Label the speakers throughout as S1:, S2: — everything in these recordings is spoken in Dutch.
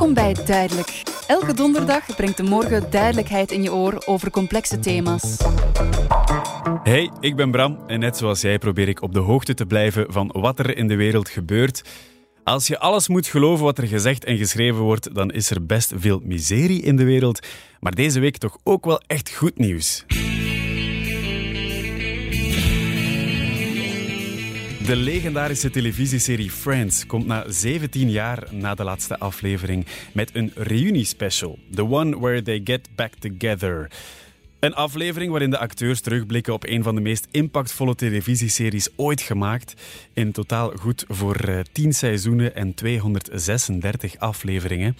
S1: Welkom bij Duidelijk. Elke donderdag brengt de morgen duidelijkheid in je oor over complexe thema's.
S2: Hey, ik ben Bram en net zoals jij probeer ik op de hoogte te blijven van wat er in de wereld gebeurt. Als je alles moet geloven wat er gezegd en geschreven wordt, dan is er best veel miserie in de wereld. Maar deze week toch ook wel echt goed nieuws. De legendarische televisieserie Friends komt na 17 jaar na de laatste aflevering met een reuniespecial. The one where they get back together. Een aflevering waarin de acteurs terugblikken op een van de meest impactvolle televisieseries ooit gemaakt. In totaal goed voor 10 eh, seizoenen en 236 afleveringen.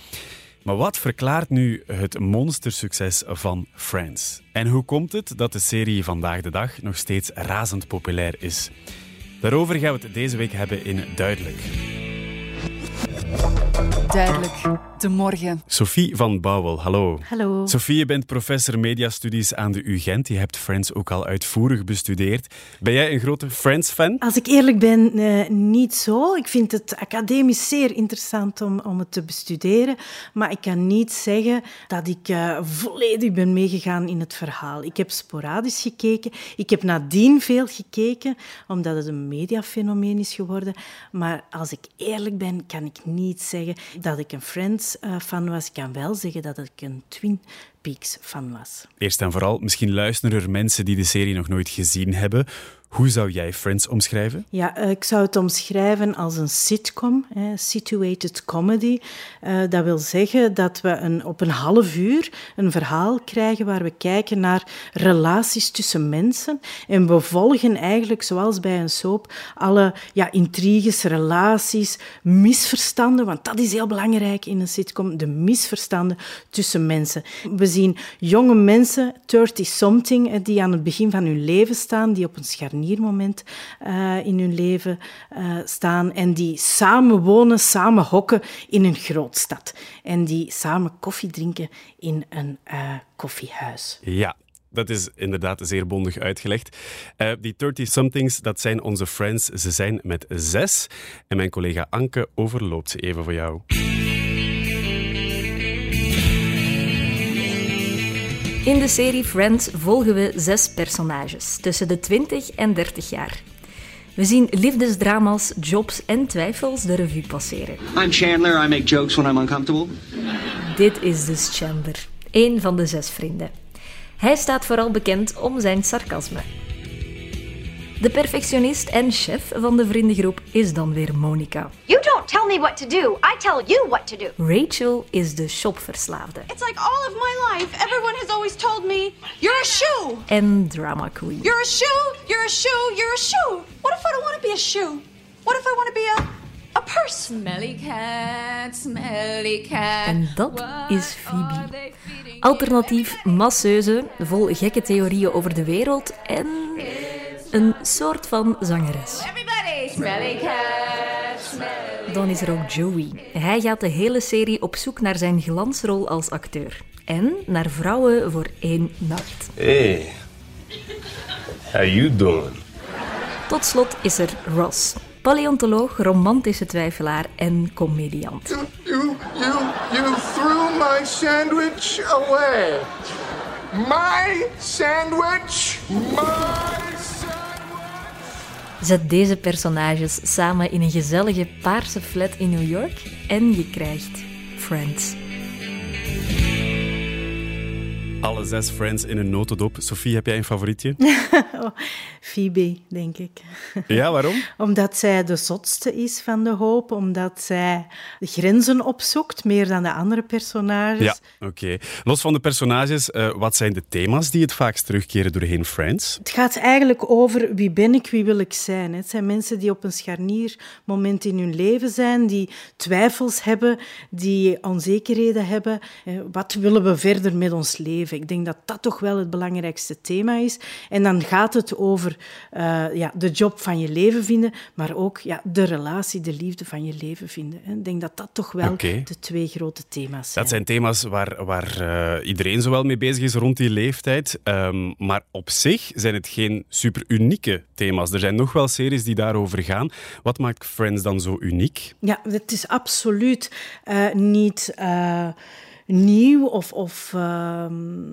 S2: Maar wat verklaart nu het monstersucces van Friends? En hoe komt het dat de serie vandaag de dag nog steeds razend populair is? Daarover gaan we het deze week hebben in Duidelijk.
S1: Duidelijk, de morgen.
S2: Sophie van Bouwel, hallo.
S3: Hallo.
S2: Sophie, je bent professor mediastudies aan de UGent. Je hebt Friends ook al uitvoerig bestudeerd. Ben jij een grote Friends-fan?
S3: Als ik eerlijk ben, eh, niet zo. Ik vind het academisch zeer interessant om, om het te bestuderen. Maar ik kan niet zeggen dat ik uh, volledig ben meegegaan in het verhaal. Ik heb sporadisch gekeken. Ik heb nadien veel gekeken, omdat het een mediafenomeen is geworden. Maar als ik eerlijk ben, kan ik niet zeggen dat ik een Friends-fan was. Ik kan wel zeggen dat ik een Twin Peaks-fan was.
S2: Eerst en vooral, misschien luisteren er mensen die de serie nog nooit gezien hebben. Hoe zou jij Friends omschrijven?
S3: Ja, eh, ik zou het omschrijven als een sitcom, situated comedy. Uh, dat wil zeggen dat we een, op een half uur een verhaal krijgen waar we kijken naar relaties tussen mensen. En we volgen eigenlijk, zoals bij een soap, alle ja, intriges, relaties, misverstanden. Want dat is heel belangrijk in een sitcom, de misverstanden tussen mensen. We zien jonge mensen, 30-something, die aan het begin van hun leven staan, die op een scharnier scharniermoment uh, in hun leven uh, staan en die samen wonen, samen hokken in een grootstad. En die samen koffie drinken in een uh, koffiehuis.
S2: Ja, dat is inderdaad zeer bondig uitgelegd. Die 30-somethings, dat zijn onze friends. Ze zijn met zes. En mijn collega Anke overloopt ze even voor jou.
S4: In de serie Friends volgen we zes personages tussen de 20 en 30 jaar. We zien liefdesdrama's, jobs en twijfels de revue passeren.
S5: I'm Chandler, I make jokes when I'm uncomfortable.
S4: Dit is dus Chandler, één van de zes vrienden. Hij staat vooral bekend om zijn sarcasme. De perfectionist en chef van de vriendengroep is dan weer Monica.
S6: You don't tell me what to do. I tell you what to do.
S4: Rachel is de shopverslaafde.
S7: It's like all of my life. Everyone has always told me, you're a shoe.
S4: En drama queen.
S7: You're a shoe, you're a shoe, you're a shoe. What if I don't want to be a shoe? What if I want to be a, a person?
S8: Smelly cat, smelly cat.
S4: En dat is Phoebe. Alternatief masseuse, vol gekke theorieën over de wereld en een soort van zangeres. Dan is er ook Joey. Hij gaat de hele serie op zoek naar zijn glansrol als acteur. En naar vrouwen voor één nacht.
S9: Hey, how you doing?
S4: Tot slot is er Ross. Paleontoloog, romantische twijfelaar en comediant.
S10: You, you, you, you threw my sandwich away. My sandwich, my
S4: Zet deze personages samen in een gezellige paarse flat in New York en je krijgt Friends.
S2: Alle zes Friends in een notendop. Sophie, heb jij een favorietje?
S3: oh, Phoebe, denk ik.
S2: Ja, waarom?
S3: omdat zij de zotste is van de hoop, omdat zij de grenzen opzoekt, meer dan de andere personages.
S2: Ja, oké. Los van de personages, uh, wat zijn de thema's die het vaakst terugkeren doorheen Friends?
S3: Het gaat eigenlijk over wie ben ik, wie wil ik zijn. Het zijn mensen die op een scharniermoment in hun leven zijn, die twijfels hebben, die onzekerheden hebben. Wat willen we verder met ons leven? Leven. Ik denk dat dat toch wel het belangrijkste thema is. En dan gaat het over uh, ja, de job van je leven vinden, maar ook ja, de relatie, de liefde van je leven vinden. Ik denk dat dat toch wel de twee grote thema's zijn.
S2: Dat zijn thema's waar, waar uh, iedereen zowel mee bezig is rond die leeftijd. Um, maar op zich zijn het geen super unieke thema's. Er zijn nog wel series die daarover gaan. Wat maakt Friends dan zo uniek?
S3: Ja, het is absoluut uh, niet nieuw of, of uh,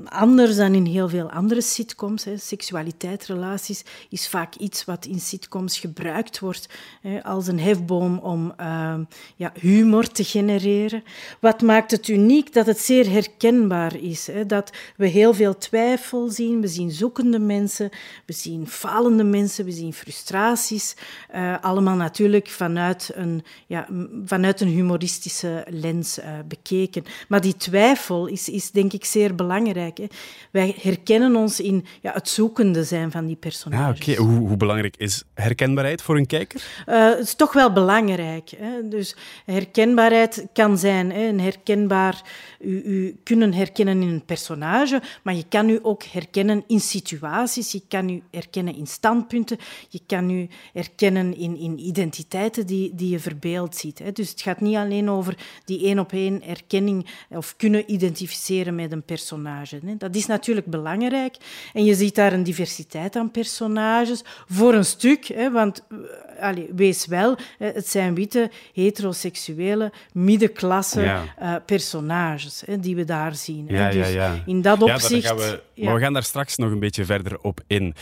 S3: anders dan in heel veel andere sitcoms. Hè. Seksualiteit, relaties is vaak iets wat in sitcoms gebruikt wordt hè, als een hefboom om uh, ja, humor te genereren. Wat maakt het uniek? Dat het zeer herkenbaar is. Hè. Dat we heel veel twijfel zien. We zien zoekende mensen, we zien falende mensen, we zien frustraties. Uh, allemaal natuurlijk vanuit een, ja, vanuit een humoristische lens uh, bekeken. Maar die twijfel is, is denk ik zeer belangrijk. Hè. Wij herkennen ons in ja, het zoekende zijn van die personages.
S2: Ja, oké. Hoe, hoe, belangrijk is herkenbaarheid voor een kijker?
S3: Uh, het is toch wel belangrijk. Hè. Dus herkenbaarheid kan zijn hè, een herkenbaar, u, u, kunnen herkennen in een personage, maar je kan u ook herkennen in situaties, je kan u herkennen in standpunten, je kan u herkennen in, in identiteiten die, die je verbeeld ziet. Hè. Dus het gaat niet alleen over die één op één herkenning of kunnen identificeren met een personage. Dat is natuurlijk belangrijk. En je ziet daar een diversiteit aan personages. Voor een stuk, want allez, wees wel, het zijn witte, heteroseksuele, middenklasse ja. uh, personages hè, die we daar zien.
S2: Ja,
S3: dus
S2: ja, ja.
S3: in dat opzicht...
S2: We, maar we gaan daar straks nog een beetje verder op in.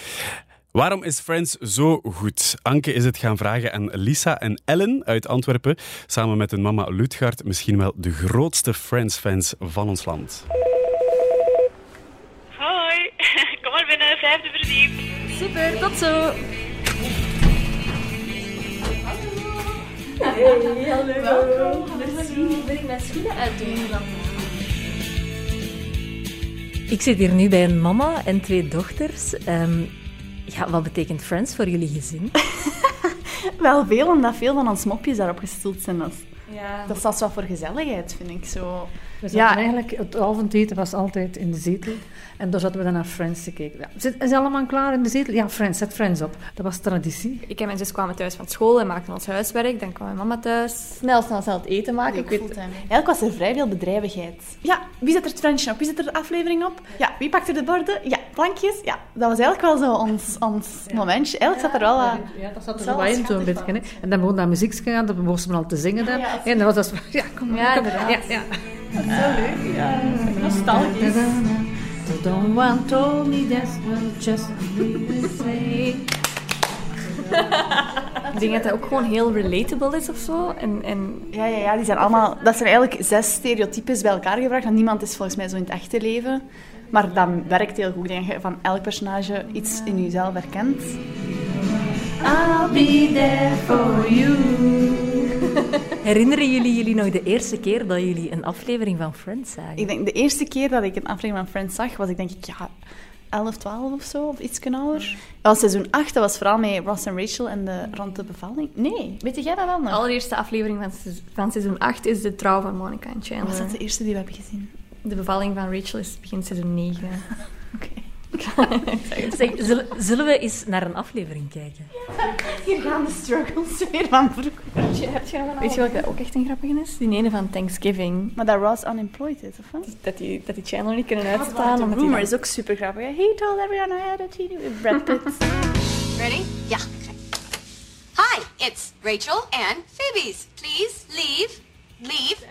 S2: Waarom is Friends zo goed? Anke is het gaan vragen aan Lisa en Ellen uit Antwerpen. Samen met hun mama Lutgard misschien wel de grootste Friends-fans van ons land.
S11: Hoi, kom maar binnen, vijfde verdiep.
S4: Super, tot zo.
S11: Hey, hallo. Welkom. Merci. Wil ik mijn schoenen uitdoen dan?
S4: Ik zit hier nu bij een mama en twee dochters. Um, ja, wat betekent Friends voor jullie gezin?
S12: Wel veel, omdat veel van ons mopjes daarop gestoeld zijn. Dat,
S13: ja.
S12: dat staat wel voor gezelligheid, vind ik zo.
S13: We ja. eigenlijk, het avondeten was altijd in de zetel. En daar zaten we dan naar Friends te kijken. Ja, zit, is allemaal klaar in de zetel? Ja, Friends, zet Friends op. Dat was traditie.
S14: Ik en mijn zus kwamen thuis van school en maakten ons huiswerk. Dan kwam mijn mama thuis. Snel, snel, snel het eten maken.
S12: Ik weet, eigenlijk was er vrij veel bedrijvigheid. Ja, wie zet er het Friendsje op? Wie zet er de aflevering op? Ja, wie pakt er de borden? Ja, plankjes? Ja, dat was eigenlijk wel zo ons, ons ja. momentje. Eigenlijk zat er wel...
S13: Ja, ja dat zat er zo in zo'n beetje. Hè. En dan begon dat muziek te gaan, dan moesten we al te zingen. Dan. Ja, en dan was dat... Ja, kom,
S14: ja,
S13: kom.
S14: Ja,
S13: ja.
S12: Zo leuk. Ja, nostalgisch.
S13: Don't want told me that's just say.
S14: Ik denk dat dat ook gewoon heel relatable is of zo. En, en...
S12: Ja, ja, ja, die zijn allemaal... Dat zijn eigenlijk zes stereotypes bij elkaar gebracht. Want niemand is volgens mij zo in het echte leven. Maar dat werkt heel goed. Ik denk dat je van elk personage iets in jezelf herkent.
S13: I'll be there for you.
S4: Herinneren jullie jullie nog de eerste keer dat jullie een aflevering van Friends zagen?
S12: Ik denk de eerste keer dat ik een aflevering van Friends zag, was ik denk ik ja, 11, 12 of zo, of iets ouder. Dat was seizoen 8, dat was vooral met Ross en Rachel en de rond de bevalling. Nee, weet jij dat wel nog?
S14: De allereerste aflevering van, van seizoen 8 is de trouw van Monica en Chandler.
S12: Was dat de eerste die we hebben gezien?
S14: De bevalling van Rachel is begin seizoen 9.
S4: Zeg, zullen, zullen, we eens naar een aflevering kijken?
S12: Ja, hier gaan de struggles weer van vroeger.
S14: Weet je welke ook echt een grappige is? Die ene van Thanksgiving.
S12: Maar dat Ross unemployed is, of wat?
S14: Dat die, dat die Chandler niet kunnen uitstaan.
S12: De rumor is ook super grappig. He told everyone I had a cheating with Brad Pitt.
S6: Ready? Yeah. Hi, it's Rachel and Phoebe's. Please leave. Leave.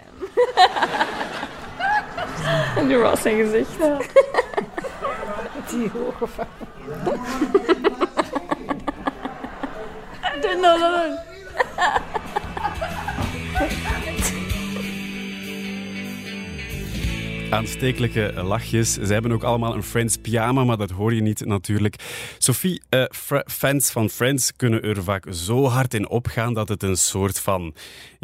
S14: en die Ross zijn gezicht.
S13: Die hoge van.
S14: Doe nou, nou,
S2: Aanstekelijke lachjes. Ze hebben ook allemaal een Friends pyjama, maar dat hoor je niet natuurlijk. Sophie, uh, fans van Friends kunnen er vaak zo hard in opgaan dat het een soort van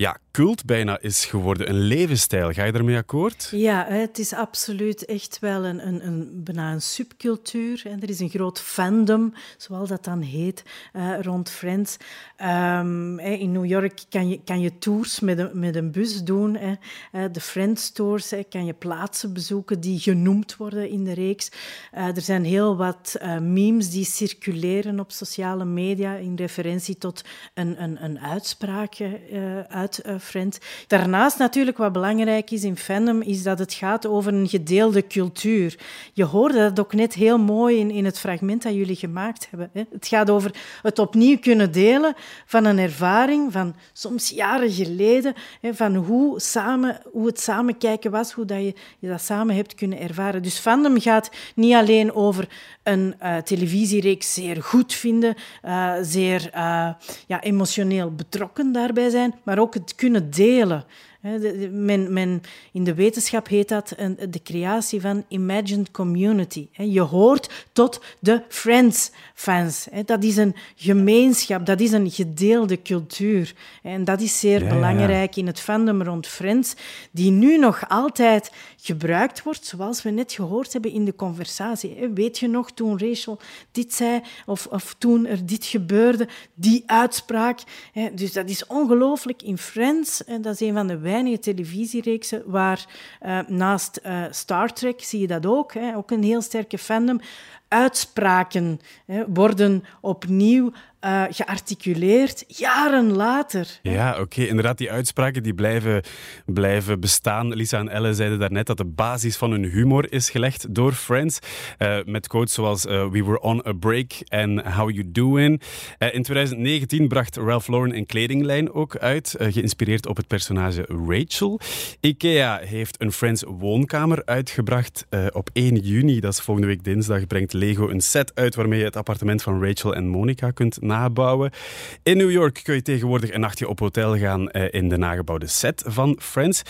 S2: ja, cult bijna is geworden. Een levensstijl. Ga je daarmee akkoord?
S3: Ja, het is absoluut echt wel een, een, een, bijna een subcultuur. Er is een groot fandom, zoals dat dan heet, uh, rond Friends. Um, in New York kan je, kan je tours met een, met een bus doen. Hè. De Friends tours kan je plaats plaatsen bezoeken die genoemd worden in de reeks. Uh, er zijn heel wat memes die circuleren op sociale media in referentie tot een, een, een uitspraak uh, uit Friends. Daarnaast natuurlijk wat belangrijk is in fandom, is dat het gaat over een gedeelde cultuur. Je hoorde dat ook net heel mooi in, in het fragment dat jullie gemaakt hebben. Hè. Het gaat over het opnieuw kunnen delen van een ervaring van soms jaren geleden, hè, van hoe, samen, hoe het samenkijken was, hoe dat je, je dat samen hebt kunnen ervaren. Dus fandom gaat niet alleen over een uh, televisiereeks zeer goed vinden, uh, zeer ja, emotioneel betrokken daarbij zijn, maar ook kunnen delen. Men, men, in de wetenschap heet dat de creatie van imagined community. Je hoort tot de Friends-fans. Dat is een gemeenschap, dat is een gedeelde cultuur. En dat is zeer belangrijk in het fandom rond Friends, die nu nog altijd gebruikt wordt, zoals we net gehoord hebben in de conversatie. Weet je nog toen Rachel dit zei, of, of toen er dit gebeurde, die uitspraak. Dus dat is ongelooflijk in Friends. Dat is een van de weinige televisiereeksen waar uh, naast uh, Star Trek zie je dat ook, hè, ook een heel sterke fandom, uitspraken hè, worden opnieuw uh, gearticuleerd, jaren later.
S2: Ja, oké. Inderdaad, die uitspraken die blijven, blijven bestaan. Lisa en Elle zeiden daarnet dat de basis van hun humor is gelegd door Friends. Uh, met quotes zoals uh, We were on a break en How you doing. in 2019 bracht Ralph Lauren een kledinglijn ook uit, geïnspireerd op het personage Rachel. IKEA heeft een Friends woonkamer uitgebracht. op 1 juni, dat is volgende week dinsdag, brengt Lego een set uit waarmee je het appartement van Rachel en Monica kunt nabouwen. In New York kun je tegenwoordig een nachtje op hotel gaan eh, in de nagebouwde set van Friends.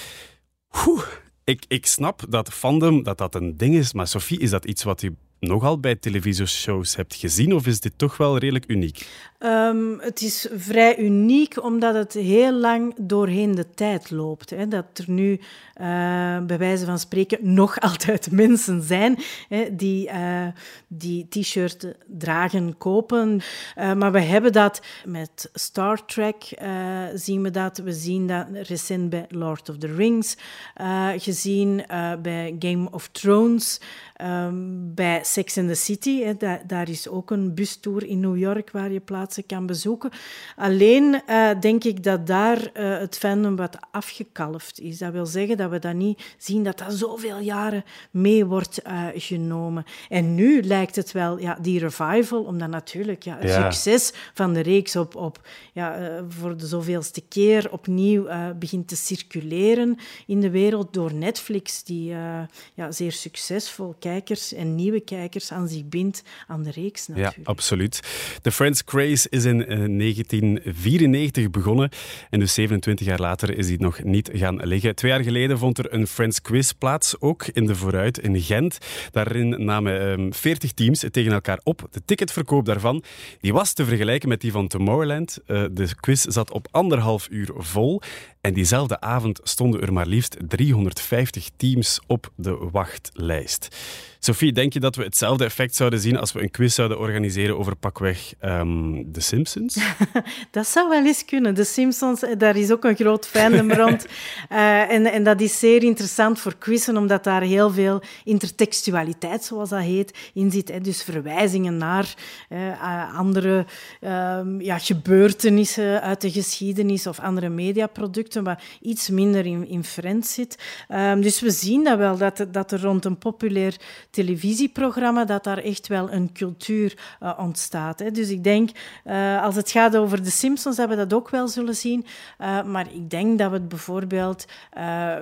S2: Ik, ik snap dat fandom dat dat een ding is, maar Sophie, is dat iets wat u nogal bij televisieshows hebt gezien, of is dit toch wel redelijk uniek?
S3: Um, het is vrij uniek omdat het heel lang doorheen de tijd loopt. Hè. Dat er nu, uh, bij wijze van spreken, nog altijd mensen zijn hè, die uh, die t-shirt dragen, kopen. Uh, maar we hebben dat met Star Trek, zien we dat. We zien dat recent bij Lord of the Rings, gezien bij Game of Thrones, um, bij Sex and the City. Hè. Da daar is ook een bustour in New York waar je plaats kan bezoeken. Alleen uh, denk ik dat daar uh, het fandom wat afgekalfd is. Dat wil zeggen dat we dat niet zien dat dat zoveel jaren mee wordt uh, genomen. En nu lijkt het wel, ja, die revival, omdat natuurlijk ja, het ja. succes van de reeks op, op, ja, voor de zoveelste keer opnieuw begint te circuleren in de wereld door Netflix, die ja, zeer succesvol kijkers en nieuwe kijkers aan zich bindt aan de reeks natuurlijk.
S2: Ja, absoluut. De Friends Craze is in 1994 eh, begonnen en dus 27 jaar later is die nog niet gaan liggen. Twee jaar geleden vond er een Friends Quiz plaats, ook in de Vooruit in Gent. Daarin namen 40 ehm, teams tegen elkaar op. De ticketverkoop daarvan die was te vergelijken met die van Tomorrowland. Eh, de quiz zat op anderhalf uur vol en diezelfde avond stonden er maar liefst 350 teams op de wachtlijst. Sophie, denk je dat we hetzelfde effect zouden zien als we een quiz zouden organiseren over pakweg um, The Simpsons?
S3: dat zou wel eens kunnen. The Simpsons, eh, daar is ook een groot fandom rond. Uh, en, en dat is zeer interessant voor quizzen, omdat daar heel veel intertextualiteit, zoals dat heet, in zit. Hè. Dus verwijzingen naar uh, andere uh, ja, gebeurtenissen uit de geschiedenis of andere mediaproducten, maar iets minder in, in Friends zit. Um, dus we zien dat wel, dat, dat er rond een populair televisieprogramma, dat daar echt wel een cultuur uh, ontstaat. Hè. Dus ik denk, uh, als het gaat over de Simpsons, dat we dat ook wel zullen zien. Uh, maar ik denk dat we het bijvoorbeeld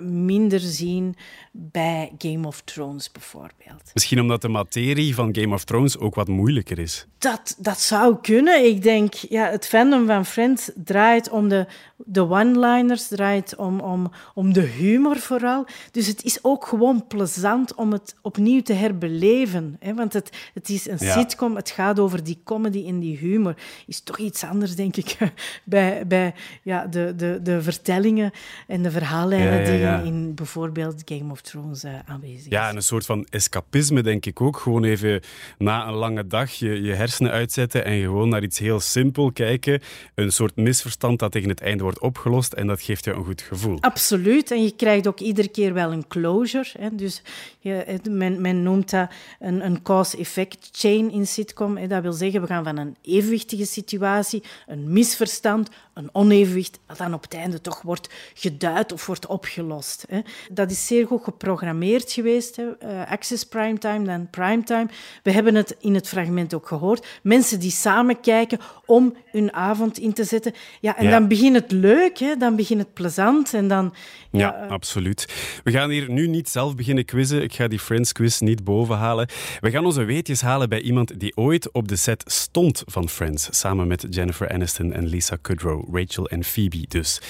S3: minder zien bij Game of Thrones bijvoorbeeld.
S2: Misschien omdat de materie van Game of Thrones ook wat moeilijker is.
S3: Dat, dat zou kunnen. Ik denk, ja, het fandom van Friends draait om de, de one-liners, draait om, om, om de humor vooral. Dus het is ook gewoon plezant om het opnieuw te herbeleven. Hè? Want het, het is een
S2: Ja.
S3: sitcom, het gaat over die comedy en die humor. Is toch iets anders, denk ik, bij, bij ja, de, de, de vertellingen en de verhaallijnen
S2: Ja, ja, ja.
S3: die in, in bijvoorbeeld Game of Thrones eh, aanwezig zijn.
S2: Ja, en een soort van escapisme, denk ik ook. Gewoon even na een lange dag je, je hersenen uitzetten en gewoon naar iets heel simpel kijken. Een soort misverstand dat tegen het einde wordt opgelost en dat geeft je een goed gevoel.
S3: Absoluut. En je krijgt ook iedere keer wel een closure. Hè. Dus je, men, men noemt dat een, een cause-effect chain in sitcom. Dat wil zeggen, we gaan van een evenwichtige situatie, een misverstand, een onevenwicht, dat dan op het einde toch wordt geduid of wordt opgelost. Dat is zeer goed geprogrammeerd geweest. Eh, Access Primetime, dan Primetime. We hebben het in het fragment ook gehoord. Mensen die samen kijken om hun avond in te zetten. Ja, en
S2: Ja.
S3: dan begint het leuk, hè. dan begint het plezant. En dan,
S2: Ja, absoluut. We gaan hier nu niet zelf beginnen quizzen. Ik ga die Friends quiz niet bovenhalen. We gaan onze weetjes halen bij iemand die ooit op de set stond van Friends. Samen met Jennifer Aniston en Lisa Kudrow, Rachel en Phoebe dus.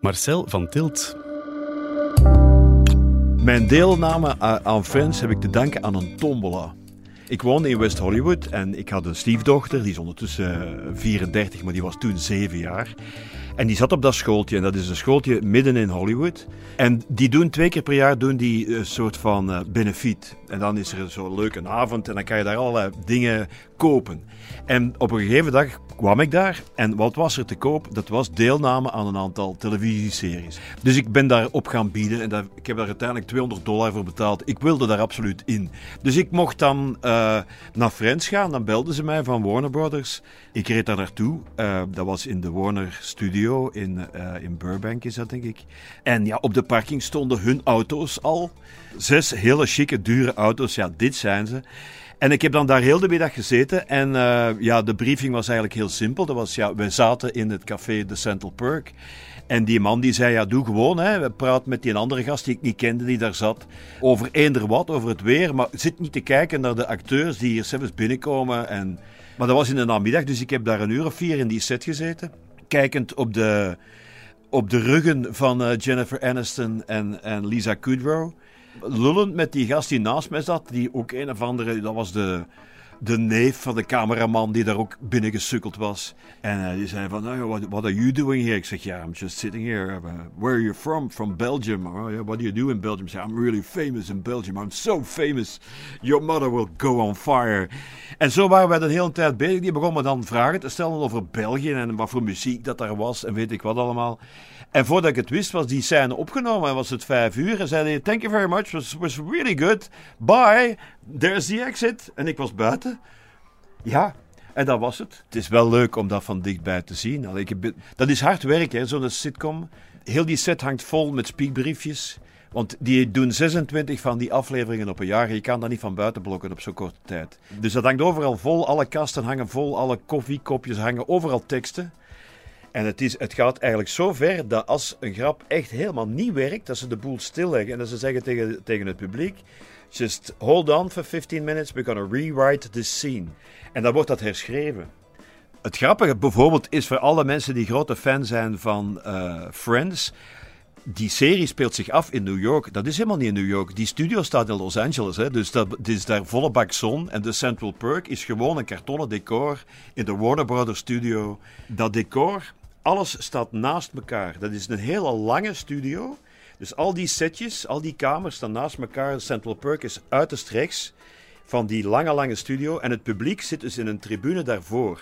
S2: Marcel van Tilt.
S15: Mijn deelname aan Friends heb ik te danken aan een tombola. Ik woonde in West Hollywood en ik had een stiefdochter, die is ondertussen eh, 34, maar die was toen 7 jaar. En die zat op dat schooltje, en dat is een schooltje midden in Hollywood. En die doen twee keer per jaar doen die een soort van eh, benefiet. En dan is er zo'n leuke avond en dan kan je daar allerlei dingen kopen. En op een gegeven dag kwam ik daar en wat was er te koop? Dat was deelname aan een aantal televisieseries. Dus ik ben daarop gaan bieden en daar, ik heb daar uiteindelijk 200 dollar voor betaald. Ik wilde daar absoluut in. Dus ik mocht dan eh, naar Friends gaan. Dan belden ze mij van Warner Brothers. Ik reed daar naartoe. Eh, dat was in de Warner Studio in, eh, in Burbank is dat denk ik. En ja, op de parking stonden hun auto's al. Zes hele chique, dure auto's. Ja, dit zijn ze. En ik heb dan daar heel de middag gezeten. En eh, ja, de briefing was eigenlijk heel simpel. Dat was, ja, wij zaten in het café de Central Perk. En die man die zei, ja, doe gewoon. Hè. We praten met die andere gast die ik niet kende, die daar zat. Over eender wat, over het weer. Maar zit niet te kijken naar de acteurs die hier zelfs binnenkomen. En... Maar dat was in de namiddag, dus ik heb daar een uur of vier in die set gezeten. Kijkend op de, op de ruggen van eh, Jennifer Aniston en, en Lisa Kudrow. Lullend met die gast die naast mij zat, die ook een of andere, dat was de, de neef van de cameraman die daar ook binnengesukkeld was. En eh, die zei van, oh, what, what are you doing here? Ik zeg, ja, I'm just sitting here. Uh, where are you from? From Belgium. Oh, yeah, what do you do in Belgium? Ik I'm really famous in Belgium. I'm so famous. Your mother will go on fire. En zo waren wij de hele tijd bezig. Die begon me dan vragen te stellen over België en wat voor muziek dat daar was en weet ik wat allemaal. En voordat ik het wist, was die scène opgenomen en was het vijf uur. En zei hij, thank you very much, was, was really good. Bye, there's the exit. En ik was buiten. Ja, en dat was het. Het is wel leuk om dat van dichtbij te zien. Allee, ik dat is hard werk, zo'n sitcom. Heel die set hangt vol met speakbriefjes. Want die doen 26 van die afleveringen op een jaar. Je kan dat niet van buiten blokken op zo'n korte tijd. Dus dat hangt overal vol. Alle kasten hangen vol. Alle koffiekopjes hangen. Overal teksten. En het, is, het gaat eigenlijk zo ver dat als een grap echt helemaal niet werkt, dat ze de boel stilleggen en dat ze zeggen tegen, tegen het publiek: Just hold on for 15 minutes, we're gonna rewrite this scene. En dan wordt dat herschreven. Het grappige bijvoorbeeld is voor alle mensen die grote fan zijn van eh, Friends. Die serie speelt zich af in New York. Dat is helemaal niet in New York. Die studio staat in Los Angeles. Hè? Dus dat het is daar volle bak zon. En de Central Perk is gewoon een kartonnen decor in de Warner Brothers studio. Dat decor, alles staat naast elkaar. Dat is een hele lange studio. Dus al die setjes, al die kamers staan naast elkaar. Central Perk is uiterst rechts van die lange, lange studio. En het publiek zit dus in een tribune daarvoor.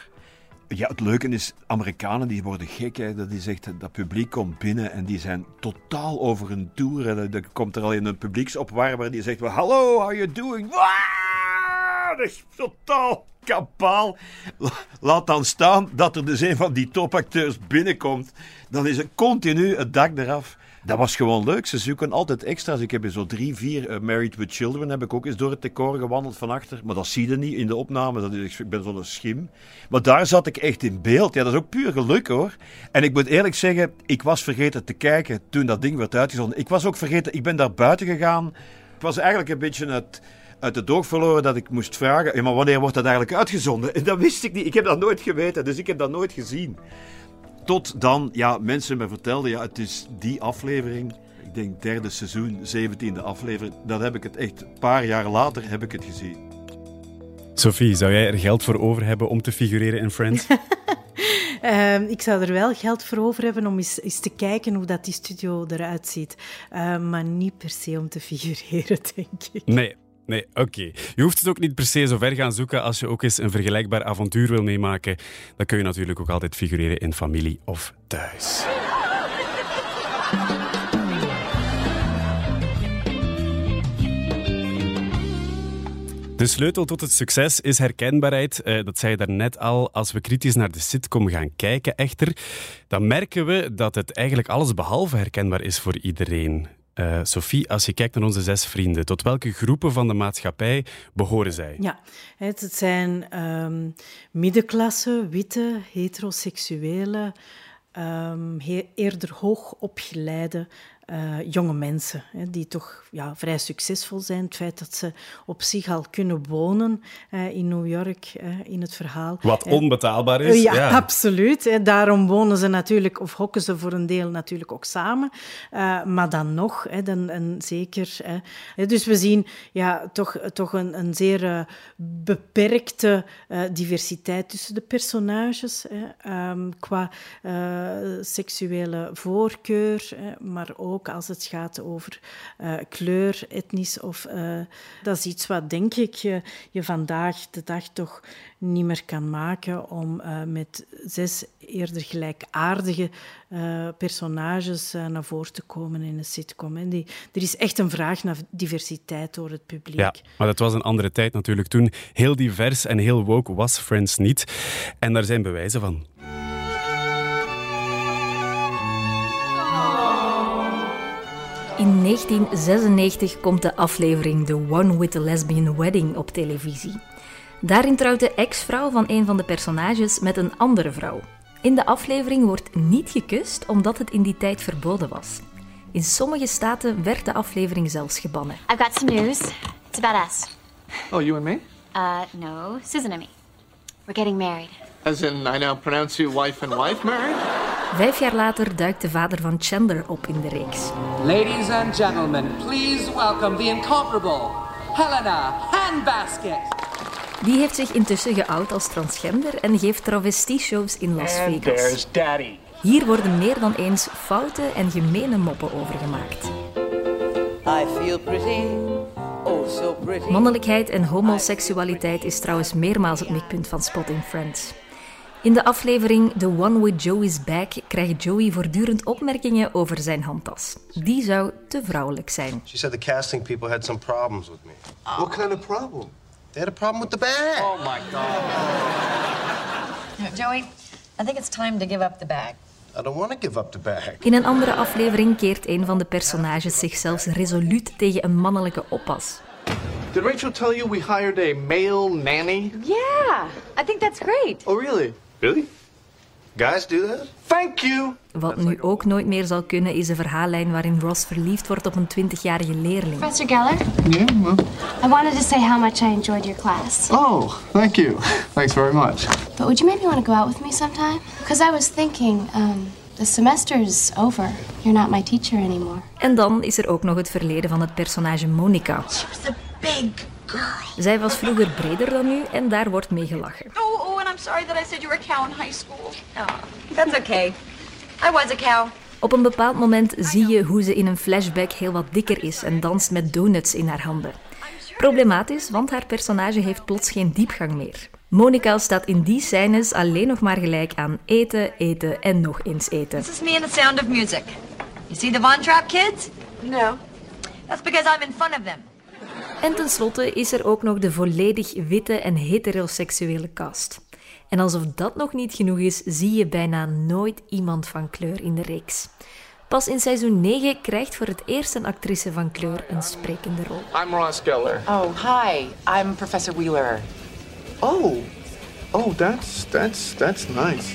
S15: Ja, het leuke is, Amerikanen die worden gek. Hè. Dat, is echt, dat publiek komt binnen en die zijn totaal over hun toer. En dan komt er al een publieksopwarmer die zegt... Hallo, how you doing? Waaah! Dat is totaal Laat dan staan dat er dus een van die topacteurs binnenkomt. Dan is het continu het dak eraf. Dat was gewoon leuk. Ze zoeken altijd extra's. Ik heb zo drie, vier eh, Married with Children heb ik ook eens door het decor gewandeld van achter. Maar dat zie je niet in de opname. Dat ik ben zo'n schim. Maar daar zat ik echt in beeld. Ja, dat is ook puur geluk hoor. En ik moet eerlijk zeggen, ik was vergeten te kijken toen dat ding werd uitgezonden. Ik was ook vergeten, ik ben daar buiten gegaan. Het was eigenlijk een beetje het uit het oog verloren dat ik moest vragen: ja, maar wanneer wordt dat eigenlijk uitgezonden? En dat wist ik niet. Ik heb dat nooit geweten, dus ik heb dat nooit gezien. Tot dan, ja, mensen me vertelden: ja, het is die aflevering. ik denk derde seizoen, zeventiende aflevering. Dat heb ik het echt, een paar jaar later heb ik het gezien.
S2: Sophie, zou jij er geld voor over hebben om te figureren in Friends?
S3: Ehm, ik zou er wel geld voor over hebben om eens, eens te kijken hoe dat die studio eruit ziet. Ehm, maar niet per se om te figureren, denk ik.
S2: Nee, Nee, oké. Je hoeft het ook niet per se zo ver gaan zoeken als je ook eens een vergelijkbaar avontuur wil meemaken. Dan kun je natuurlijk ook altijd figureren in familie of thuis. De sleutel tot het succes is herkenbaarheid. Uh, dat zei je daarnet al. Als we kritisch naar de sitcom gaan kijken, echter, dan merken we dat het eigenlijk alles behalve herkenbaar is voor iedereen. Uh, Sophie, als je kijkt naar onze zes vrienden, tot welke groepen van de maatschappij behoren zij?
S3: Ja, het zijn um, middenklasse, witte, heteroseksuele, um, eerder hoogopgeleide uh, jonge mensen, hè, die toch ja, vrij succesvol zijn. Het feit dat ze op zich al kunnen wonen uh, in New York, uh, in het verhaal.
S2: Wat onbetaalbaar is.
S3: Ja, ja. absoluut. Hè. Daarom wonen ze natuurlijk, of hokken ze voor een deel natuurlijk ook samen. maar dan nog, hè, dan, en zeker. Hè. Dus we zien ja, toch, toch een, een zeer beperkte diversiteit tussen de personages, hè, um, qua seksuele voorkeur, maar ook ook als het gaat over uh, kleur, etnisch. Of, uh, dat is iets wat, denk ik, je, je vandaag de dag toch niet meer kan maken om uh, met zes eerder gelijkaardige personages naar voren te komen in een sitcom. En die, er is echt een vraag naar diversiteit door het publiek.
S2: Ja, maar dat was een andere tijd natuurlijk. Toen heel divers en heel woke was Friends niet. En daar zijn bewijzen van.
S4: 1996 komt de aflevering The One with the Lesbian Wedding op televisie. Daarin trouwt de ex-vrouw van een van de personages met een andere vrouw. In de aflevering wordt niet gekust omdat het in die tijd verboden was. In sommige staten werd de aflevering zelfs gebannen.
S6: I've got some news. It's about us.
S10: Oh, you and me?
S6: Uh, no, Susan and me. We're getting married.
S10: As in, I now pronounce you wife and wife married?
S4: Vijf jaar later duikt de vader van Chandler op in de reeks.
S16: Ladies and gentlemen, please welcome the incomparable Helena Handbasket.
S4: Die heeft zich intussen geout als transgender en geeft travestie-shows in Las
S16: And
S4: Vegas.
S16: there's daddy.
S4: Hier worden meer dan eens foute en gemene moppen over gemaakt.
S17: I feel pretty, oh so pretty.
S4: Mannelijkheid en homoseksualiteit is trouwens meermaals het mikpunt van Spotting Friends. In de aflevering The One with Joey's Back krijgt Joey voortdurend opmerkingen over zijn handtas. Die zou te vrouwelijk zijn.
S9: She said the casting people had some problems with me.
S10: What kind of problem?
S9: They had a problem with the bag.
S10: Oh my God.
S18: Joey, I think it's time to give up the bag.
S9: I don't want to give up the bag.
S4: In een andere aflevering keert een van de personages zich zelfs resoluut tegen een mannelijke oppas.
S10: Did Rachel tell you we hired a male nanny?
S18: Yeah, I think that's great.
S10: Oh, really?
S9: Really? Guys do that?
S10: Thank you.
S4: Wat nu ook nooit meer zal kunnen, is een verhaallijn waarin Ross verliefd wordt op een 20-jarige leerling.
S6: Professor Geller,
S10: Yeah, well.
S6: I wanted to say how much I enjoyed your class.
S10: Oh, thank you. Thanks very much.
S6: But would you maybe want to go out with me sometime? Because I was thinking, um, the semester's over. You're not my teacher anymore.
S4: En dan is er ook nog het verleden van het personage Monica.
S6: Big girl.
S4: Zij was vroeger breder dan nu en daar wordt mee gelachen.
S7: Oh, oh, I'm sorry that I said you were a cow in high school.
S18: Oh, that's okay. I was a cow.
S4: Op een bepaald moment zie je hoe ze in een flashback heel wat dikker is en danst met donuts in haar handen. Problematisch, want haar personage heeft plots geen diepgang meer. Monica staat in die scènes alleen nog maar gelijk aan eten, eten en nog eens eten.
S18: This is me and the sound of music. You see the Von Trapp kids?
S6: No.
S18: That's because I'm in front of them.
S4: En tenslotte is er ook nog de volledig witte en heteroseksuele cast. En alsof dat nog niet genoeg is, zie je bijna nooit iemand van kleur in de reeks. Pas in seizoen 9 krijgt voor het eerst een actrice van kleur een sprekende rol.
S10: I'm Ross Geller.
S17: Oh, hi. I'm Professor Wheeler.
S10: Oh. Oh, that's that's that's nice.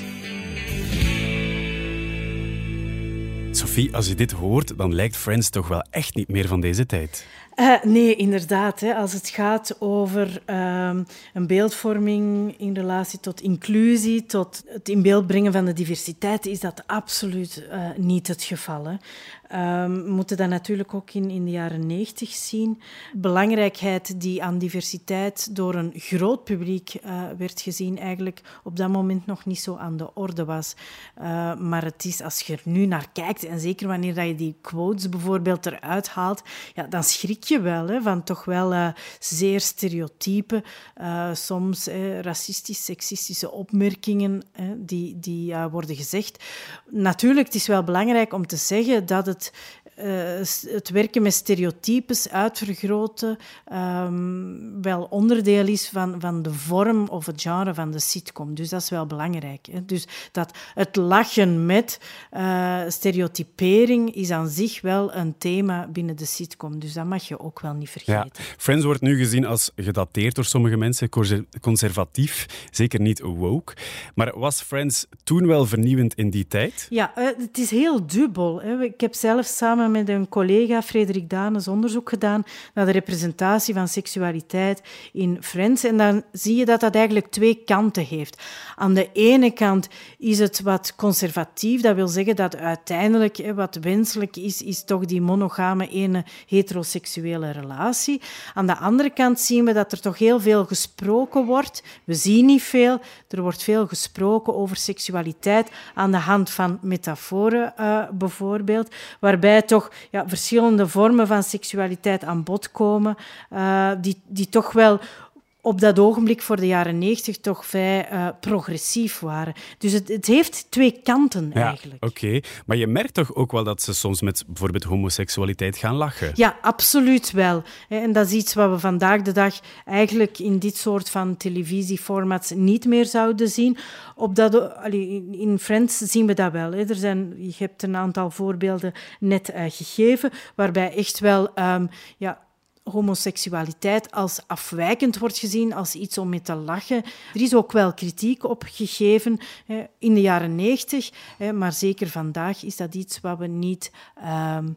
S2: Sophie, als je dit hoort, dan lijkt Friends toch wel echt niet meer van deze tijd.
S3: Uh, nee, inderdaad. Hè. Als het gaat over um, een beeldvorming in relatie tot inclusie, tot het in beeld brengen van de diversiteit, is dat absoluut uh, niet het geval. Hè. Um, we moeten dat natuurlijk ook in, in de jaren negentig zien. Belangrijkheid die aan diversiteit door een groot publiek uh, werd gezien, eigenlijk op dat moment nog niet zo aan de orde was. Uh, maar het is, als je er nu naar kijkt, en zeker wanneer dat je die quotes bijvoorbeeld eruit haalt, ja, dan schrik je wel hè, van toch wel uh, zeer stereotype, soms racistisch, seksistische opmerkingen die, die worden gezegd. Natuurlijk, het is wel belangrijk om te zeggen dat het out uh, het werken met stereotypes uitvergroten um, wel onderdeel is van, van de vorm of het genre van de sitcom. Dus dat is wel belangrijk. Hè? Dus dat het lachen met uh, stereotypering is aan zich wel een thema binnen de sitcom. Dus dat mag je ook wel niet vergeten.
S2: Ja. Friends wordt nu gezien als gedateerd door sommige mensen, conservatief, zeker niet woke. Maar was Friends toen wel vernieuwend in die tijd?
S3: Ja, uh, het is heel dubbel. Hè? Ik heb zelf samen met een collega, Frederik Danes, onderzoek gedaan naar de representatie van seksualiteit in Friends. En dan zie je dat dat eigenlijk twee kanten heeft. Aan de ene kant is het wat conservatief. Dat wil zeggen dat uiteindelijk wat wenselijk is, is toch die monogame ene heteroseksuele relatie. Aan de andere kant zien we dat er toch heel veel gesproken wordt. We zien niet veel. Er wordt veel gesproken over seksualiteit aan de hand van metaforen uh, bijvoorbeeld, waarbij toch ja, verschillende vormen van seksualiteit aan bod komen, uh, die, die toch wel op dat ogenblik voor de jaren negentig toch vrij uh, progressief waren. Dus het, het heeft twee kanten
S2: ja,
S3: eigenlijk.
S2: Oké, maar je merkt toch ook wel dat ze soms met bijvoorbeeld homoseksualiteit gaan lachen?
S3: Ja, absoluut wel. En dat is iets wat we vandaag de dag eigenlijk in dit soort van televisieformats niet meer zouden zien. Op dat, in Friends zien we dat wel. Er zijn, je hebt een aantal voorbeelden net uh, gegeven, waarbij echt wel um, ja, homoseksualiteit als afwijkend wordt gezien, als iets om mee te lachen. Er is ook wel kritiek op gegeven in de jaren negentig, maar zeker vandaag is dat iets wat we niet... Um,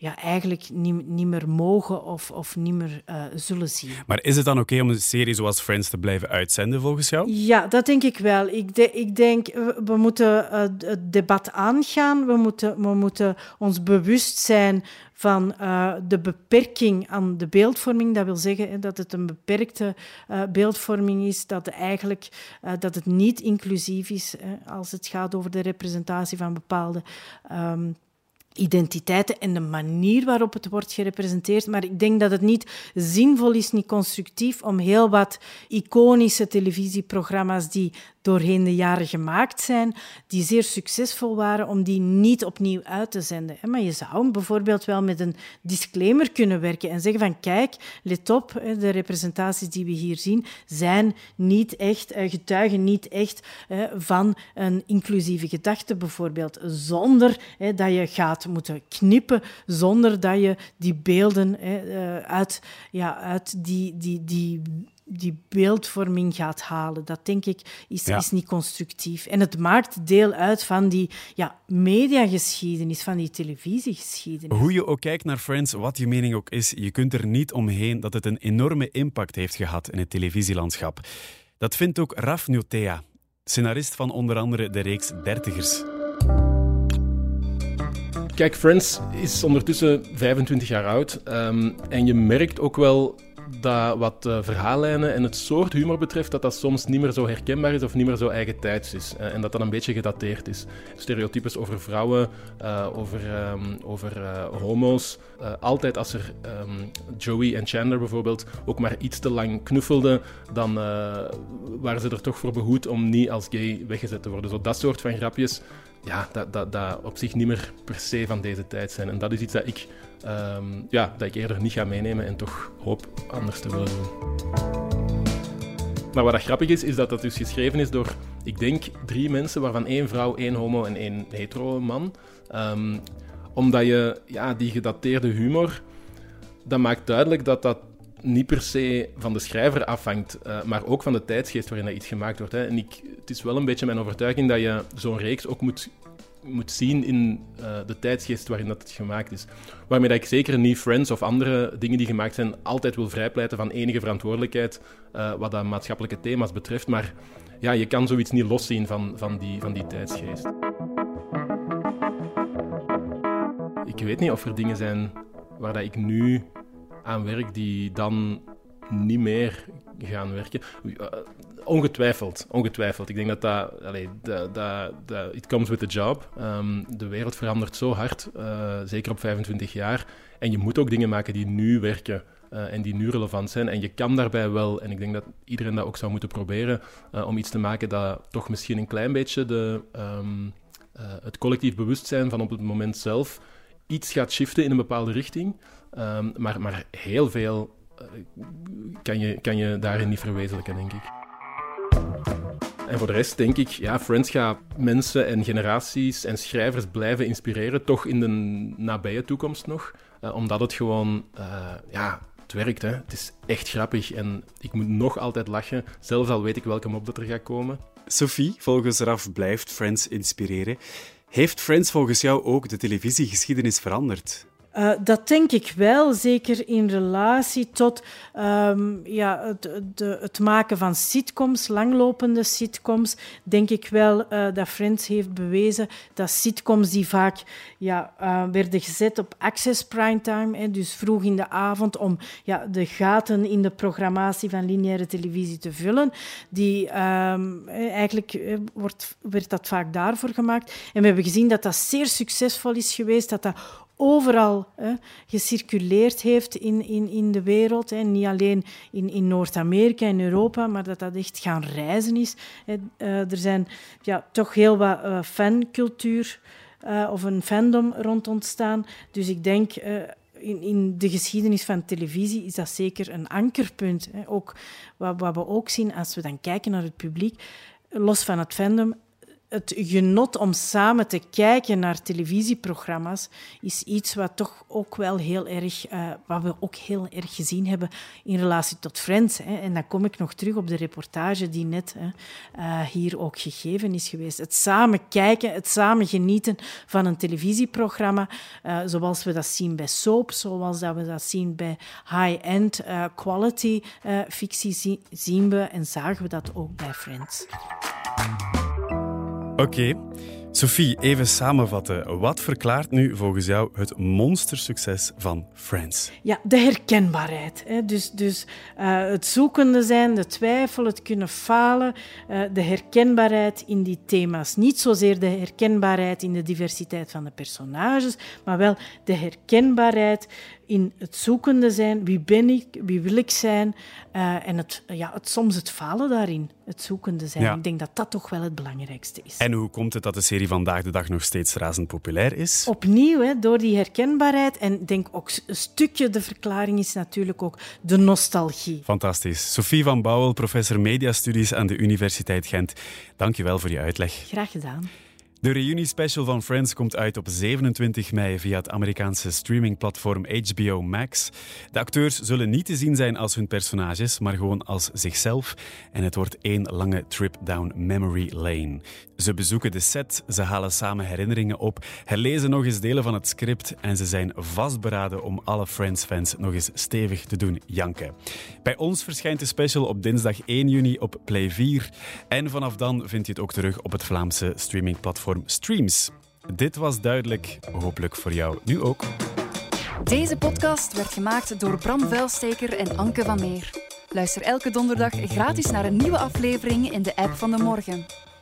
S3: ja, eigenlijk niet, niet meer mogen of, of niet meer uh, zullen zien.
S2: Maar is het dan oké okay om een serie zoals Friends te blijven uitzenden, volgens jou?
S3: Ja, dat denk ik wel. Ik, de, ik denk, we moeten uh, het debat aangaan. We moeten, we moeten ons bewust zijn van uh, de beperking aan de beeldvorming. Dat wil zeggen hè, dat het een beperkte uh, beeldvorming is, dat, eigenlijk, uh, dat het niet inclusief is hè, als het gaat over de representatie van bepaalde um, identiteiten en de manier waarop het wordt gerepresenteerd. Maar ik denk dat het niet zinvol is, niet constructief om heel wat iconische televisieprogramma's die doorheen de jaren gemaakt zijn, die zeer succesvol waren, om die niet opnieuw uit te zenden. Maar je zou bijvoorbeeld wel met een disclaimer kunnen werken en zeggen van kijk, let op, de representaties die we hier zien zijn niet echt, eh, getuigen niet echt van een inclusieve gedachte bijvoorbeeld, zonder dat je gaat moeten knippen, zonder dat je die beelden eh, uit, ja, uit die, die, die die beeldvorming gaat halen. Dat denk ik is, ja. is niet constructief. En het maakt deel uit van die ja, mediageschiedenis, van die televisiegeschiedenis.
S2: Hoe je ook kijkt naar Friends, wat je mening ook is, je kunt er niet omheen dat het een enorme impact heeft gehad in het televisielandschap. Dat vindt ook Raf Nutea, scenarist van onder andere de reeks Dertigers.
S19: Kijk, Friends is ondertussen 25 jaar oud. Um, en je merkt ook wel dat wat uh, verhaallijnen en het soort humor betreft, dat dat soms niet meer zo herkenbaar is of niet meer zo eigen tijds is. Uh, en dat dat een beetje gedateerd is. Stereotypes over vrouwen, uh, over, um, over homo's. altijd als er um, Joey en Chandler bijvoorbeeld ook maar iets te lang knuffelden, dan waren ze er toch voor behoed om niet als gay weggezet te worden. Zo dat soort van grapjes, ja, dat, dat, dat op zich niet meer per se van deze tijd zijn. En dat is iets dat ik um, ja, dat ik eerder niet ga meenemen en toch hoop anders te willen doen. Maar wat dat grappig is, is dat dat dus geschreven is door, ik denk, drie mensen, waarvan één vrouw, één homo en één hetero man. Um, omdat je ja, die gedateerde humor, dat maakt duidelijk dat dat niet per se van de schrijver afhangt, uh, maar ook van de tijdsgeest waarin dat iets gemaakt wordt. Hè. En ik, het is wel een beetje mijn overtuiging dat je zo'n reeks ook moet moet zien in uh, de tijdsgeest waarin dat het gemaakt is. Waarmee dat ik zeker niet Friends of andere dingen die gemaakt zijn altijd wil vrijpleiten van enige verantwoordelijkheid uh, wat dat maatschappelijke thema's betreft. Maar ja, je kan zoiets niet loszien van, van, die, van die tijdsgeest. Ik weet niet of er dingen zijn waar dat ik nu aan werk die dan niet meer gaan werken. Ongetwijfeld, ongetwijfeld. Ik denk dat dat, allee, dat, dat, dat comes with the job. Um, de wereld verandert zo hard, uh, zeker op 25 jaar. En je moet ook dingen maken die nu werken. Uh, en die nu relevant zijn. En je kan daarbij wel, en ik denk dat iedereen dat ook zou moeten proberen, uh, om iets te maken dat toch misschien een klein beetje de, uh, het collectief bewustzijn van op het moment zelf iets gaat shiften in een bepaalde richting. Um, maar, maar heel veel kan, je, kan je daarin niet verwezenlijken, denk ik. En voor de rest denk ik, ja, Friends gaat mensen en generaties en schrijvers blijven inspireren, toch in de nabije toekomst nog. Uh, omdat het gewoon, uh, ja, het werkt. Het is echt grappig en ik moet nog altijd lachen, zelfs al weet ik welke mop dat er gaat komen.
S2: Sophie, volgens Raf blijft Friends inspireren. Heeft Friends volgens jou ook de televisiegeschiedenis veranderd?
S3: Uh, dat denk ik wel, zeker in relatie tot um, ja, het, de, het, maken van sitcoms, langlopende sitcoms. Denk ik wel uh, dat Friends heeft bewezen dat sitcoms die vaak ja, uh, werden gezet op access primetime, hè, dus vroeg in de avond, om ja, de gaten in de programmatie van lineaire televisie te vullen, die um, eigenlijk wordt, werd dat vaak daarvoor gemaakt. En we hebben gezien dat dat zeer succesvol is geweest, dat dat overal hè, gecirculeerd heeft in, in, in de wereld. Hè. Niet alleen in, in Noord-Amerika en Europa, maar dat dat echt gaan reizen is. Hè. Uh, er zijn ja, toch heel wat uh, fancultuur uh, of een fandom rond ontstaan. Dus ik denk... In, in, de geschiedenis van televisie is dat zeker een ankerpunt. Ook, wat we ook zien als we dan kijken naar het publiek, los van het fandom, het genot om samen te kijken naar televisieprogramma's is iets wat toch ook wel heel erg, uh, wat we ook heel erg gezien hebben in relatie tot Friends. Hè. En dan kom ik nog terug op de reportage die net hè, uh, hier ook gegeven is geweest. Het samen kijken, het samen genieten van een televisieprogramma, uh, zoals we dat zien bij soap, zoals dat we dat zien bij high-end quality fictie, zien we en zagen we dat ook bij Friends.
S2: Oké. Sophie, even samenvatten. Wat verklaart nu volgens jou het monstersucces van Friends?
S3: Ja, de herkenbaarheid. Hè. Dus, dus uh, het zoekende zijn, de twijfel, het kunnen falen, uh, de herkenbaarheid in die thema's. Niet zozeer de herkenbaarheid in de diversiteit van de personages, maar wel de herkenbaarheid in het zoekende zijn. Wie ben ik? Wie wil ik zijn? Uh, en het, ja, het, soms het falen daarin, het zoekende zijn. Ja. Ik denk dat dat toch wel het belangrijkste is.
S2: En hoe komt het dat de serie vandaag de dag nog steeds razend populair is?
S3: Opnieuw, hè, door die herkenbaarheid. En denk ook een stukje de verklaring is natuurlijk ook de nostalgie.
S2: Fantastisch. Sophie van Bouwel, professor mediastudies aan de Universiteit Gent. Dank je wel voor je uitleg.
S3: Graag gedaan.
S2: De reuniespecial van Friends komt uit op 27 mei via het Amerikaanse streamingplatform HBO Max. De acteurs zullen niet te zien zijn als hun personages, maar gewoon als zichzelf. En het wordt één lange trip down memory lane. Ze bezoeken de set, ze halen samen herinneringen op, herlezen nog eens delen van het script en ze zijn vastberaden om alle Friends-fans nog eens stevig te doen janken. Bij ons verschijnt de special op dinsdag 1 juni op Play 4 en vanaf dan vind je het ook terug op het Vlaamse streamingplatform Streams. Dit was duidelijk, hopelijk voor jou nu ook.
S1: Deze podcast werd gemaakt door Bram Vuilsteker en Anke van Meer. Luister elke donderdag gratis naar een nieuwe aflevering in de app van de morgen